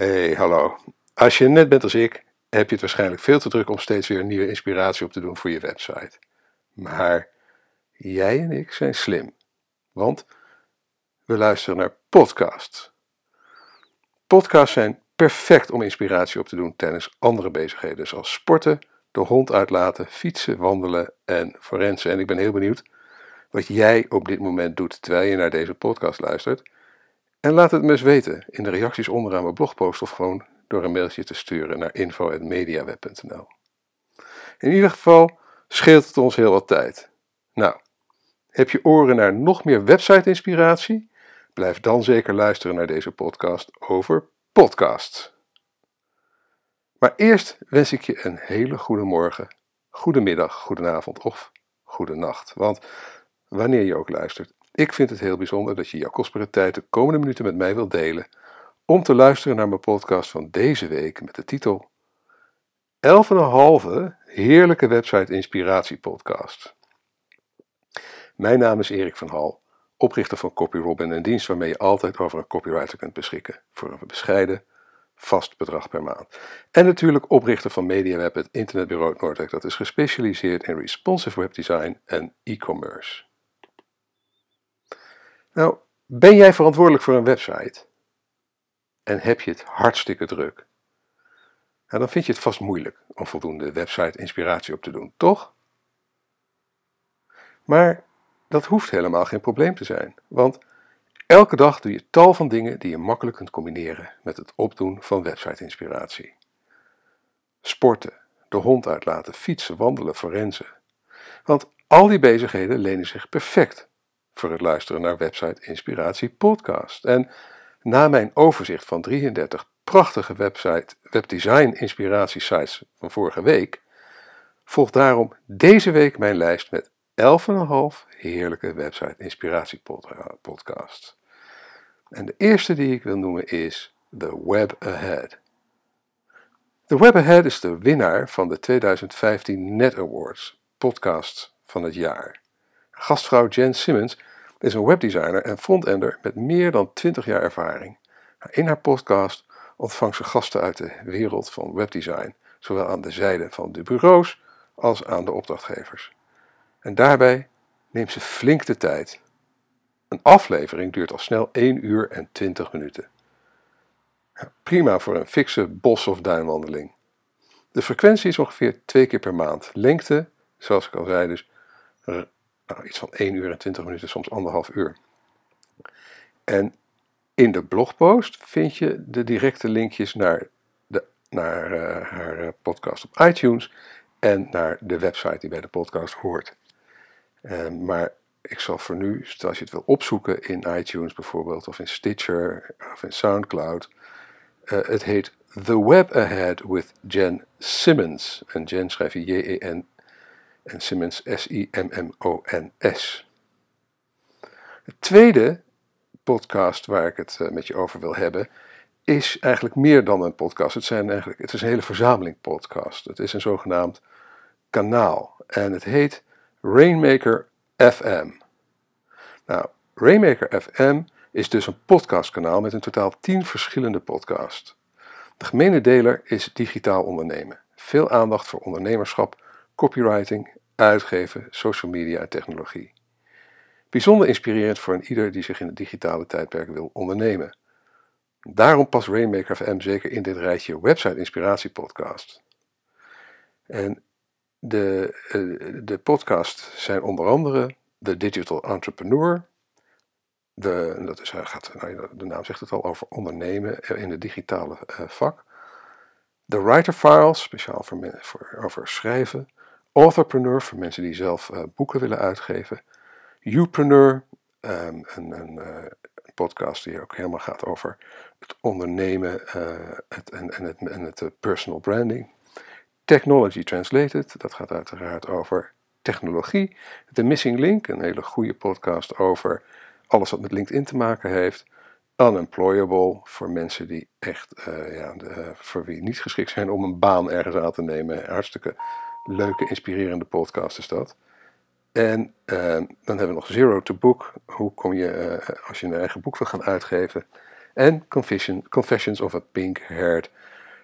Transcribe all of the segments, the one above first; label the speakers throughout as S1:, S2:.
S1: Hey, hallo. Als je net bent als ik, heb je het waarschijnlijk veel te druk om steeds weer nieuwe inspiratie op te doen voor je website. Maar jij en ik zijn slim, want we luisteren naar podcasts. Podcasts zijn perfect om inspiratie op te doen tijdens andere bezigheden, zoals sporten, de hond uitlaten, fietsen, wandelen en forensen. En ik ben heel benieuwd wat jij op dit moment doet terwijl je naar deze podcast luistert. En laat het me eens weten in de reacties onderaan mijn blogpost of gewoon door een mailtje te sturen naar info.mediaweb.nl. In ieder geval scheelt het ons heel wat tijd. Nou, heb je oren naar nog meer website-inspiratie? Blijf dan zeker luisteren naar deze podcast over podcasts. Maar eerst wens ik je een hele goede morgen, goede middag, goede avond of goede nacht. Want wanneer je ook luistert, ik vind het heel bijzonder dat je jouw kostbare tijd de komende minuten met mij wilt delen om te luisteren naar mijn podcast van deze week met de titel 11,5 heerlijke website inspiratie podcast. Mijn naam is Erik van Hal, oprichter van CopyRobin, een dienst waarmee je altijd over een copywriter kunt beschikken voor een bescheiden vast bedrag per maand. En natuurlijk oprichter van MediaWeb, het internetbureau Noordelijk dat is gespecialiseerd in responsive webdesign en e-commerce. Nou, ben jij verantwoordelijk voor een website en heb je het hartstikke druk? Nou, dan vind je het vast moeilijk om voldoende website-inspiratie op te doen, toch? Maar dat hoeft helemaal geen probleem te zijn, want elke dag doe je tal van dingen die je makkelijk kunt combineren met het opdoen van website-inspiratie. Sporten, de hond uitlaten, fietsen, wandelen, forensen. Want al die bezigheden lenen zich perfect voor het luisteren naar Website Inspiratie Podcast. En na mijn overzicht van 33 prachtige website webdesign inspiratie sites van vorige week, volgt daarom deze week mijn lijst met 11,5 heerlijke website inspiratie podcasts. En de eerste die ik wil noemen is The Web Ahead. The Web Ahead is de winnaar van de 2015 Net Awards podcast van het jaar. Gastvrouw Jen Simmons is een webdesigner en frontender met meer dan 20 jaar ervaring. In haar podcast ontvangt ze gasten uit de wereld van webdesign, zowel aan de zijde van de bureaus als aan de opdrachtgevers. En daarbij neemt ze flink de tijd. Een aflevering duurt al snel 1 uur en 20 minuten. Prima voor een fikse bos- of duinwandeling. De frequentie is ongeveer twee keer per maand. Lengte, zoals ik al zei, dus nou, iets van 1 uur en 20 minuten, soms anderhalf uur. En in de blogpost vind je de directe linkjes naar, de, naar uh, haar eh, podcast op iTunes en naar de website die bij de podcast hoort. Uh, maar ik zal voor nu, als je het wil opzoeken in iTunes bijvoorbeeld, of in Stitcher of in Soundcloud, uh, het heet The Web Ahead with Jen Simmons. En Jen schrijf je J-E-N en Simmons S-I-M-M-O-N-S. Het tweede podcast waar ik het eh, met je over wil hebben, is eigenlijk meer dan een podcast. Het, zijn eigenlijk, het is een hele verzameling podcast. Het is een zogenaamd kanaal en het heet Rainmaker FM. Nou, Rainmaker FM is dus een podcastkanaal met in totaal 10 verschillende podcasts. De gemene deler is digitaal ondernemen. Veel aandacht voor ondernemerschap, copywriting, uitgeven, social media en technologie. Bijzonder inspirerend voor een ieder die zich in het digitale tijdperk wil ondernemen. Daarom past Rainmaker FM zeker in dit rijtje website inspiratie podcast. En de, eh, de podcasts zijn onder andere The Digital Entrepreneur. De, dat is, gaat, nou, de naam zegt het al over ondernemen in het digitale uh, vak. De Writer Files, speciaal voor, voor, over schrijven. Authorpreneur, voor mensen die zelf uh, boeken willen uitgeven. Youpreneur, um, een, een, een, podcast die ook helemaal gaat over het ondernemen uh, het, en, en, het, en het personal branding. Technology Translated, dat gaat uiteraard over technologie. The Missing Link, een hele goede podcast over alles wat met LinkedIn te maken heeft. Unemployable, voor mensen die echt, ja, voor wie niet geschikt zijn om een baan ergens aan te nemen. Hartstikke leuke, inspirerende podcast is dat. En uh, dan hebben we nog Zero to Book. Hoe kom je, uh, als je een eigen boek wil gaan uitgeven. en Confession, Confessions of a Pink-Haired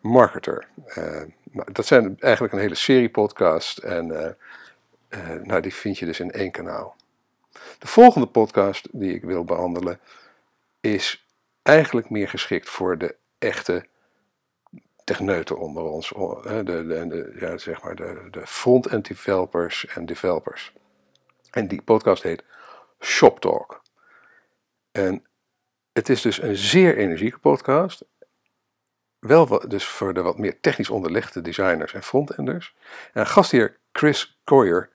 S1: Marketer. Uh, dat zijn eigenlijk een hele serie podcast en uh, uh, nou, die vind je dus in één kanaal. De volgende podcast die ik wil behandelen is eigenlijk meer geschikt voor de echte techneuten onder ons, de, de, de, ja, zeg maar de, de front-end developers en developers. En die podcast heet Shop Talk. En het is dus een zeer energieke podcast. Wel dus voor de wat meer technisch onderlegde designers en frontenders. En gastheer Chris Coyer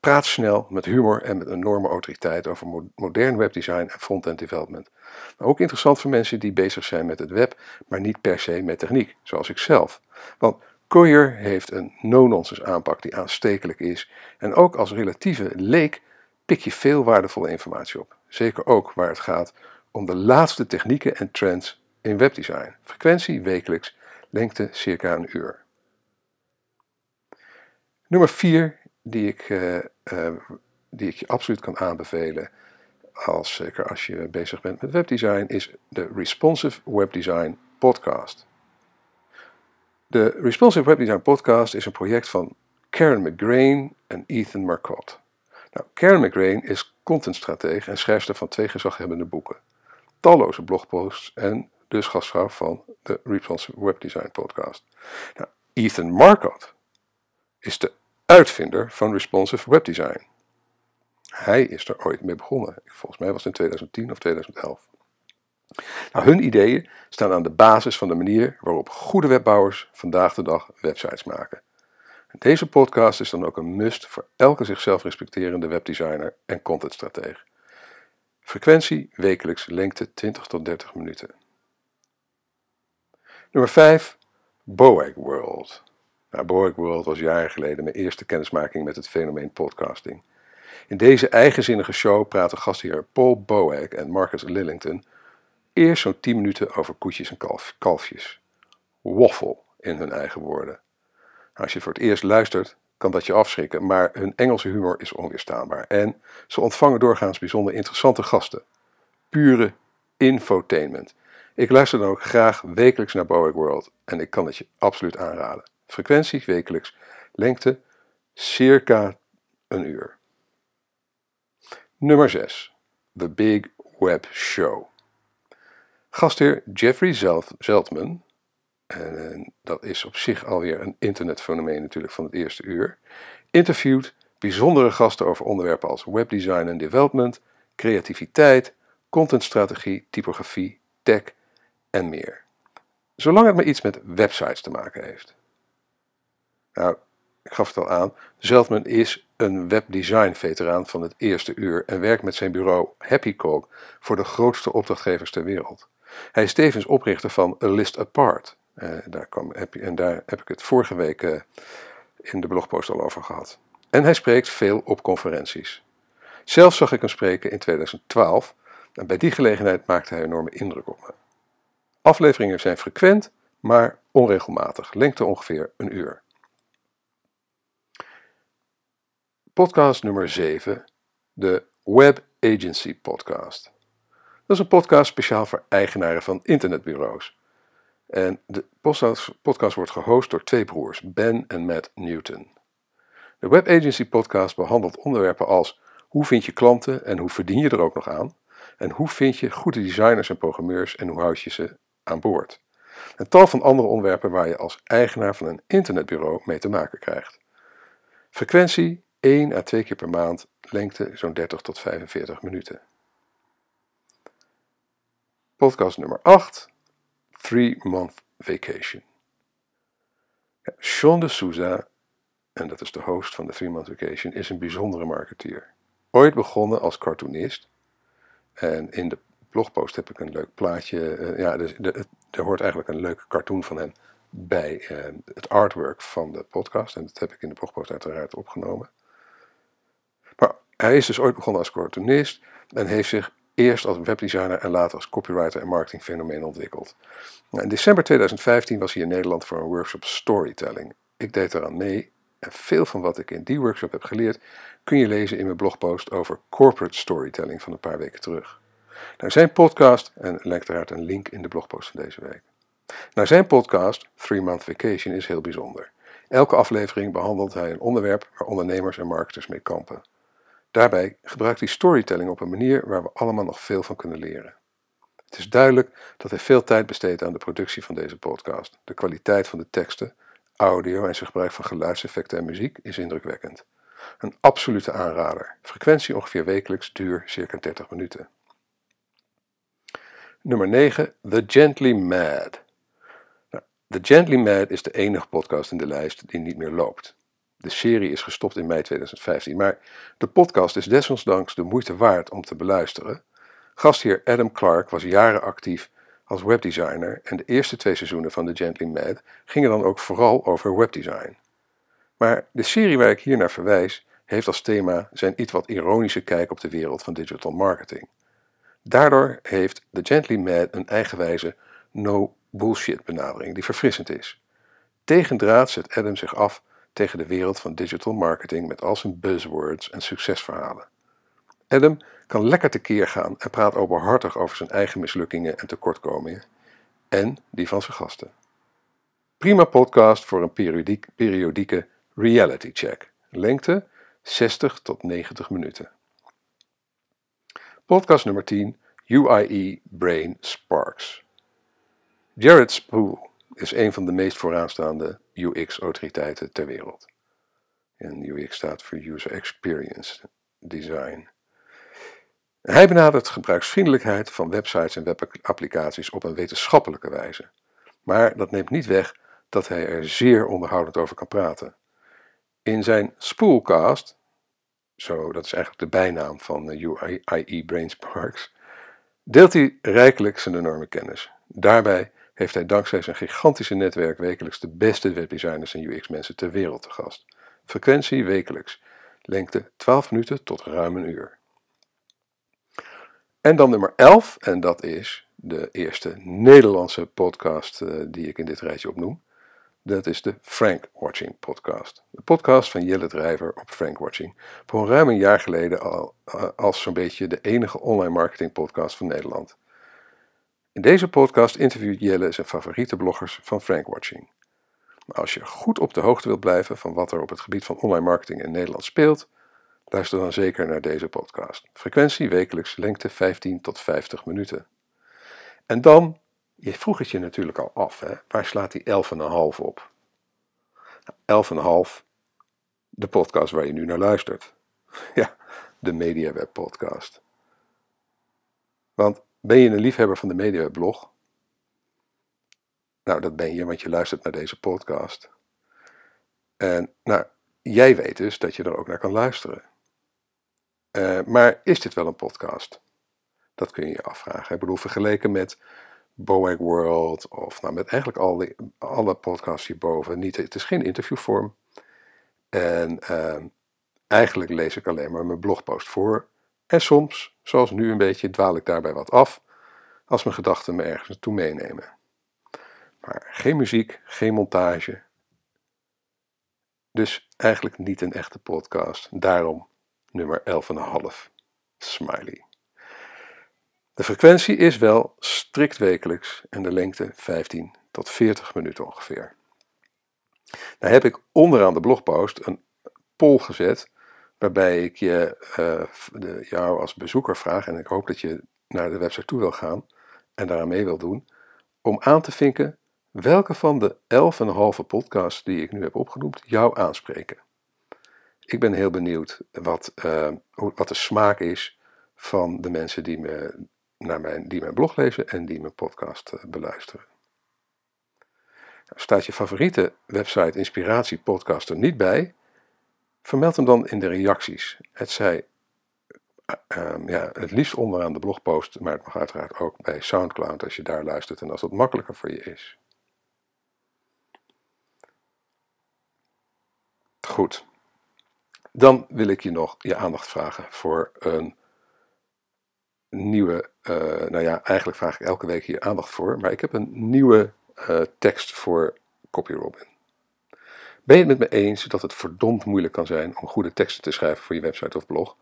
S1: praat snel, met humor en met enorme autoriteit over modern webdesign en front-end development. Maar ook interessant voor mensen die bezig zijn met het web, maar niet per se met techniek, zoals ik zelf. Want Coyer heeft een no-nonsense aanpak die aanstekelijk is. En ook als relatieve leek pik je veel waardevolle informatie op. Zeker ook waar het gaat om de laatste technieken en trends in webdesign. Frequentie wekelijks, lengte circa een uur. Nummer 4 die ik, uh, uh, die ik je absoluut kan aanbevelen, als, zeker als je bezig bent met webdesign, is de Responsive Webdesign Podcast. De Responsive Webdesign Podcast is een project van Karen McGrain en Ethan Marcotte. Nou, Karen McGrain is contentstratege en schrijfster van twee gezaghebbende boeken, talloze blogposts en dus gastvrouw van de Responsive Webdesign Podcast. Nou, Ethan Marcotte is de uitvinder van responsive webdesign. Hij is er ooit mee begonnen. Volgens mij was het in 2010 of 2011. Nou, hun ideeën staan aan de basis van de manier waarop goede webbouwers vandaag de dag websites maken. Deze podcast is dan ook een must voor elke zichzelf respecterende webdesigner en contentstratege. Frequentie wekelijks lengte 20 tot 30 minuten. Nummer 5. Boag World. Boag World was jaren geleden mijn eerste kennismaking met het fenomeen podcasting. In deze eigenzinnige show praten gastheer Paul Boag en Marcus Lillington eerst zo'n 10 minuten over koetjes en kalfjes. Waffle in hun eigen woorden. Nou, als je voor het eerst luistert, kan dat je afschrikken, maar hun Engelse humor is onweerstaanbaar. En ze ontvangen doorgaans bijzonder interessante gasten. Pure infotainment. Ik luister dan ook graag wekelijks naar Boeing World en ik kan het je absoluut aanraden. Frequentie wekelijks, lengte circa een uur. Nummer 6. The Big Web Show. Gastheer Jeffrey Zeltman, en dat is op zich alweer een internetfenomeen natuurlijk van het eerste uur, interviewt bijzondere gasten over onderwerpen als webdesign en development, creativiteit, contentstrategie, typografie, tech en meer. Zolang het maar iets met websites te maken heeft. Nou, ik gaf het al aan, Zeltman is een webdesign-veteraan van het eerste uur en werkt met zijn bureau HappyCog voor de grootste opdrachtgevers ter wereld. Hij is tevens oprichter van A List Apart. Uh, daar kwam, heb, en daar heb ik het vorige week uh, in de blogpost al over gehad. En hij spreekt veel op conferenties. Zelf zag ik hem spreken in 2012 en bij die gelegenheid maakte hij enorme indruk op me. Afleveringen zijn frequent, maar onregelmatig, lengte ongeveer een uur. Podcast nummer 7, de Web Agency Podcast. Dat is een podcast speciaal voor eigenaren van internetbureaus. En de podcast wordt gehost door twee broers, Ben en Matt Newton. De Web Agency Podcast behandelt onderwerpen als hoe vind je klanten en hoe verdien je er ook nog aan? En hoe vind je goede designers en programmeurs en hoe houd je ze aan boord? Een tal van andere onderwerpen waar je als eigenaar van een internetbureau mee te maken krijgt. Frequentie 1 à 2 keer per maand, lengte zo'n 30 tot 45 minuten. Podcast nummer 8, 3 Month Vacation. Sean de Souza, en dat is de host van de 3 Month Vacation, is een bijzondere marketeer. Ooit begonnen als cartoonist. En in de blogpost heb ik een leuk plaatje. Uh, ja, dus er hoort eigenlijk een leuke cartoon van hem bij uh, het artwork van de podcast. En dat heb ik in de blogpost uiteraard opgenomen. Hij is dus ooit begonnen als cartoonist en heeft zich eerst als webdesigner en later als copywriter en marketingfenomeen ontwikkeld. In december 2015 was hij in Nederland voor een workshop storytelling. Ik deed eraan mee en veel van wat ik in die workshop heb geleerd kun je lezen in mijn blogpost over corporate storytelling van een paar weken terug. Naar zijn podcast, en uiteraard een link in de blogpost van deze week. Naar zijn podcast, Three Month Vacation, is heel bijzonder. Elke aflevering behandelt hij een onderwerp waar ondernemers en marketers mee kampen. Daarbij gebruikt hij storytelling op een manier waar we allemaal nog veel van kunnen leren. Het is duidelijk dat hij veel tijd besteedt aan de productie van deze podcast. De kwaliteit van de teksten, audio en zijn gebruik van geluidseffecten en muziek is indrukwekkend. Een absolute aanrader. Frequentie ongeveer wekelijks, duur circa 30 minuten. Nummer 9. The Gently Mad. Nou, The Gently Mad is de enige podcast in de lijst die niet meer loopt. De serie is gestopt in mei 2015, maar de podcast is desondanks de moeite waard om te beluisteren. Gastheer Adam Clark was jaren actief als webdesigner en de eerste twee seizoenen van The Gently Mad gingen dan ook vooral over webdesign. Maar de serie waar ik hier naar verwijs heeft als thema zijn iets wat ironische kijk op de wereld van digital marketing. Daardoor heeft The Gently Mad een eigenwijze no bullshit benadering die verfrissend is. Tegendraad zet Adam zich af tegen de wereld van digital marketing met al zijn buzzwords en succesverhalen. Adam kan lekker tekeer gaan en praat openhartig over zijn eigen mislukkingen en tekortkomingen en die van zijn gasten. Prima podcast voor een periodiek, periodieke reality check. Lengte 60 tot 90 minuten. Podcast nummer 10, UIE Brain Sparks. Jared Spool is een van de meest vooraanstaande UX-autoriteiten ter wereld. En UX staat voor User Experience Design. Hij benadert gebruiksvriendelijkheid van websites en webapplicaties op een wetenschappelijke wijze. Maar dat neemt niet weg dat hij er zeer onderhoudend over kan praten. In zijn Spoolcast, zo, dat is eigenlijk de bijnaam van UIE Brainsparks, deelt hij rijkelijk zijn enorme kennis. Daarbij heeft hij dankzij zijn gigantische netwerk wekelijks de beste webdesigners en UX-mensen ter wereld te gast. Frequentie wekelijks, lengte 12 minuten tot ruim een uur. En dan nummer 11, en dat is de eerste Nederlandse podcast uh, die ik in dit rijtje opnoem. Dat is de Frank Watching podcast. De podcast van Jelle Drijver op Frank Watching. Voor ruim een jaar geleden al, uh, als zo'n beetje de enige online marketing podcast van Nederland. In deze podcast interviewt Jelle zijn favoriete bloggers van Frank Watching. Maar als je goed op de hoogte wilt blijven van wat er op het gebied van online marketing in Nederland speelt, luister dan zeker naar deze podcast. Frequentie wekelijks, lengte 15 tot 50 minuten. En dan, je vroeg het je natuurlijk al af, hè? waar slaat die 11,5 op? Nou, 11,5, de podcast waar je nu naar luistert. Ja, de MediaWeb podcast. Want ben je een liefhebber van de MediaWeb-blog? Nou, dat ben je, want je luistert naar deze podcast. En nou, jij weet dus dat je er ook naar kan luisteren. Uh, maar is dit wel een podcast? Dat kun je je afvragen. Ik bedoel, vergeleken met Boeing World of nou, met eigenlijk al die, alle podcasts hierboven. Niet, het is geen interviewvorm. En uh, eigenlijk lees ik alleen maar mijn blogpost voor. En soms, zoals nu een beetje, dwaal ik daarbij wat af als mijn gedachten me ergens naartoe meenemen. Maar geen muziek, geen montage. Dus eigenlijk niet een echte podcast. Daarom nummer 11,5. Smiley. De frequentie is wel strikt wekelijks en de lengte 15 tot 40 minuten ongeveer. Nou heb ik onderaan de blogpost een poll gezet waarbij ik je, de, jou als bezoeker vraag, en ik hoop dat je naar de website toe wil gaan en daaraan mee wil doen, om aan te vinken welke van de 11,5 podcasts die ik nu heb opgenoemd jou aanspreken. Ik ben heel benieuwd wat, uh, wat de smaak is van de mensen die, me, naar mijn, die mijn blog lezen en die mijn podcast uh, beluisteren. Nou, staat je favoriete website Inspiratie Podcast er niet bij? Vermeld hem dan in de reacties. Het zij uh, ja, het liefst onderaan de blogpost, maar het mag uiteraard ook bij Soundcloud als je daar luistert en als dat makkelijker voor je is. Goed. Dan wil ik je nog je aandacht vragen voor een nieuwe, uh, nou ja, eigenlijk vraag ik elke week hier aandacht voor, maar ik heb een nieuwe uh, tekst voor CopyRobin. Ben je het met me eens dat het verdomd moeilijk kan zijn om goede teksten te schrijven voor je website of blog?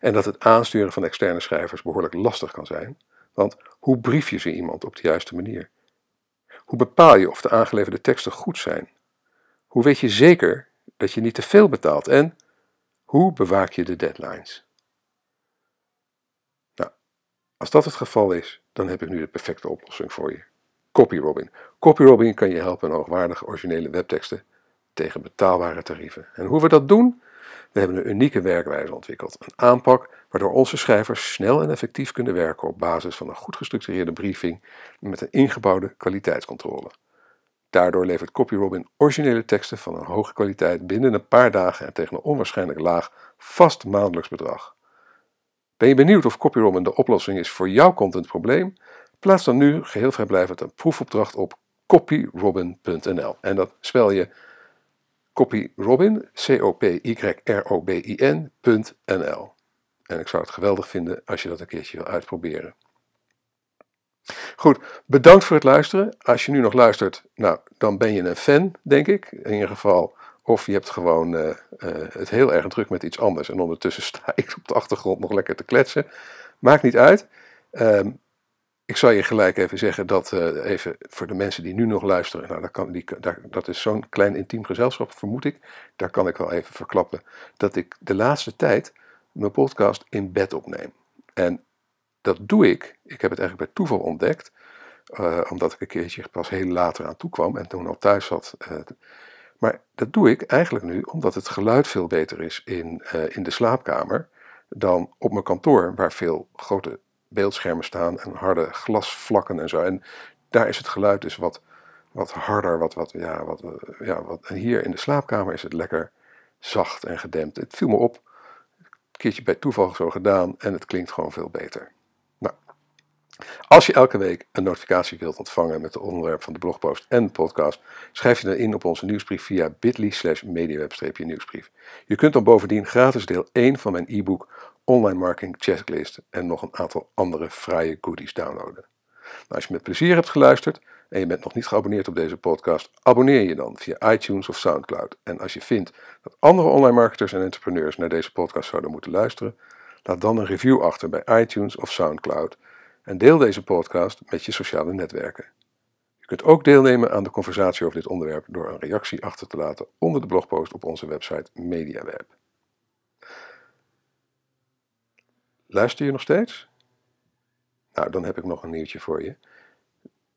S1: En dat het aansturen van externe schrijvers behoorlijk lastig kan zijn, want hoe brief je ze iemand op de juiste manier? Hoe bepaal je of de aangeleverde teksten goed zijn? Hoe weet je zeker dat je niet te veel betaalt? En hoe bewaak je de deadlines? Nou, als dat het geval is, dan heb ik nu de perfecte oplossing voor je. CopyRobin. CopyRobin kan je helpen hoogwaardige originele webteksten tegen betaalbare tarieven. En hoe we dat doen? We hebben een unieke werkwijze ontwikkeld. Een aanpak waardoor onze schrijvers snel en effectief kunnen werken op basis van een goed gestructureerde briefing met een ingebouwde kwaliteitscontrole. Daardoor levert CopyRobin originele teksten van een hoge kwaliteit binnen een paar dagen en tegen een onwaarschijnlijk laag vast maandelijks bedrag. Ben je benieuwd of CopyRobin de oplossing is voor jouw contentprobleem? Plaats dan nu geheel vrijblijvend een proefopdracht op copyrobin.nl en dat spel je copyrobin, C-O-P-Y-R-O-B-I-N.nl. En ik zou het geweldig vinden als je dat een keertje wil uitproberen. Goed, bedankt voor het luisteren. Als je nu nog luistert, nou, dan ben je een fan, denk ik. In ieder geval, of je hebt gewoon uh, uh, het heel erg druk met iets anders. En ondertussen sta ik op de achtergrond nog lekker te kletsen. Maakt niet uit. Um, ik zal je gelijk even zeggen dat, uh, even voor de mensen die nu nog luisteren, nou, dat, kan, die, daar, dat is zo'n klein intiem gezelschap, vermoed ik. Daar kan ik wel even verklappen dat ik de laatste tijd mijn podcast in bed opneem. En dat doe ik, ik heb het eigenlijk bij toeval ontdekt, uh, omdat ik een keertje pas heel later aan toe kwam en toen al thuis zat. Uh, maar dat doe ik eigenlijk nu omdat het geluid veel beter is in, in de slaapkamer dan op mijn kantoor, waar veel grote beeldschermen staan en harde glasvlakken en zo. En daar is het geluid dus wat, wat harder, wat, wat, ja, wat, eh, ja, wat. En hier in de slaapkamer is het lekker zacht en gedempt. Het viel me op, een keertje bij toeval zo gedaan en het klinkt gewoon veel beter. Nou, als je elke week een notificatie wilt ontvangen met het onderwerp van de blogpost en de podcast, schrijf je dan in op onze nieuwsbrief via bit.ly slash mediaweb-nieuwsbrief. Je kunt dan bovendien gratis deel 1 van mijn e-book online marketing checklist en nog een aantal andere fraaie goodies downloaden. Nou, als je met plezier hebt geluisterd en je bent nog niet geabonneerd op deze podcast, abonneer je dan via iTunes of SoundCloud. En als je vindt dat andere online marketers en entrepreneurs naar deze podcast zouden moeten luisteren, laat dan een review achter bij iTunes of SoundCloud en deel deze podcast met je sociale netwerken. Je kunt ook deelnemen aan de conversatie over dit onderwerp door een reactie achter te laten onder de blogpost op onze website MediaWeb. Luister je nog steeds? Nou, dan heb ik nog een nieuwtje voor je.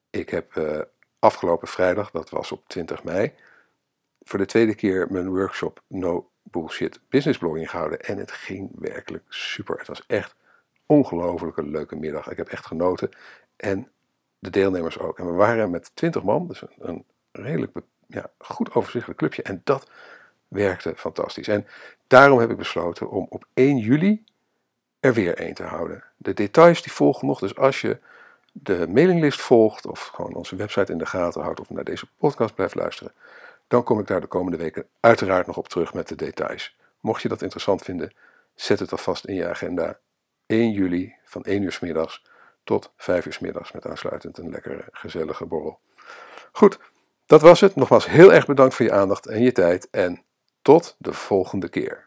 S1: Ik heb uh, afgelopen vrijdag, dat was op 20 mei, voor de tweede keer mijn workshop No Bullshit Business Blogging gehouden. En het ging werkelijk super. Het was echt ongelooflijk een leuke middag. Ik heb echt genoten. En de deelnemers ook. En we waren met 20 man, dus een, een redelijk ja, goed overzichtelijk clubje. En dat werkte fantastisch. En daarom heb ik besloten om op 1 juli er weer één te houden. De details die volgen nog, dus als je de mailinglist volgt of gewoon onze website in de gaten houdt of naar deze podcast blijft luisteren, dan kom ik daar de komende weken uiteraard nog op terug met de details. Mocht je dat interessant vinden, zet het alvast in je agenda. 1 juli van 1 uur s middags tot 5 uur s middags met aansluitend een lekkere gezellige borrel. Goed, dat was het. Nogmaals heel erg bedankt voor je aandacht en je tijd en tot de volgende keer.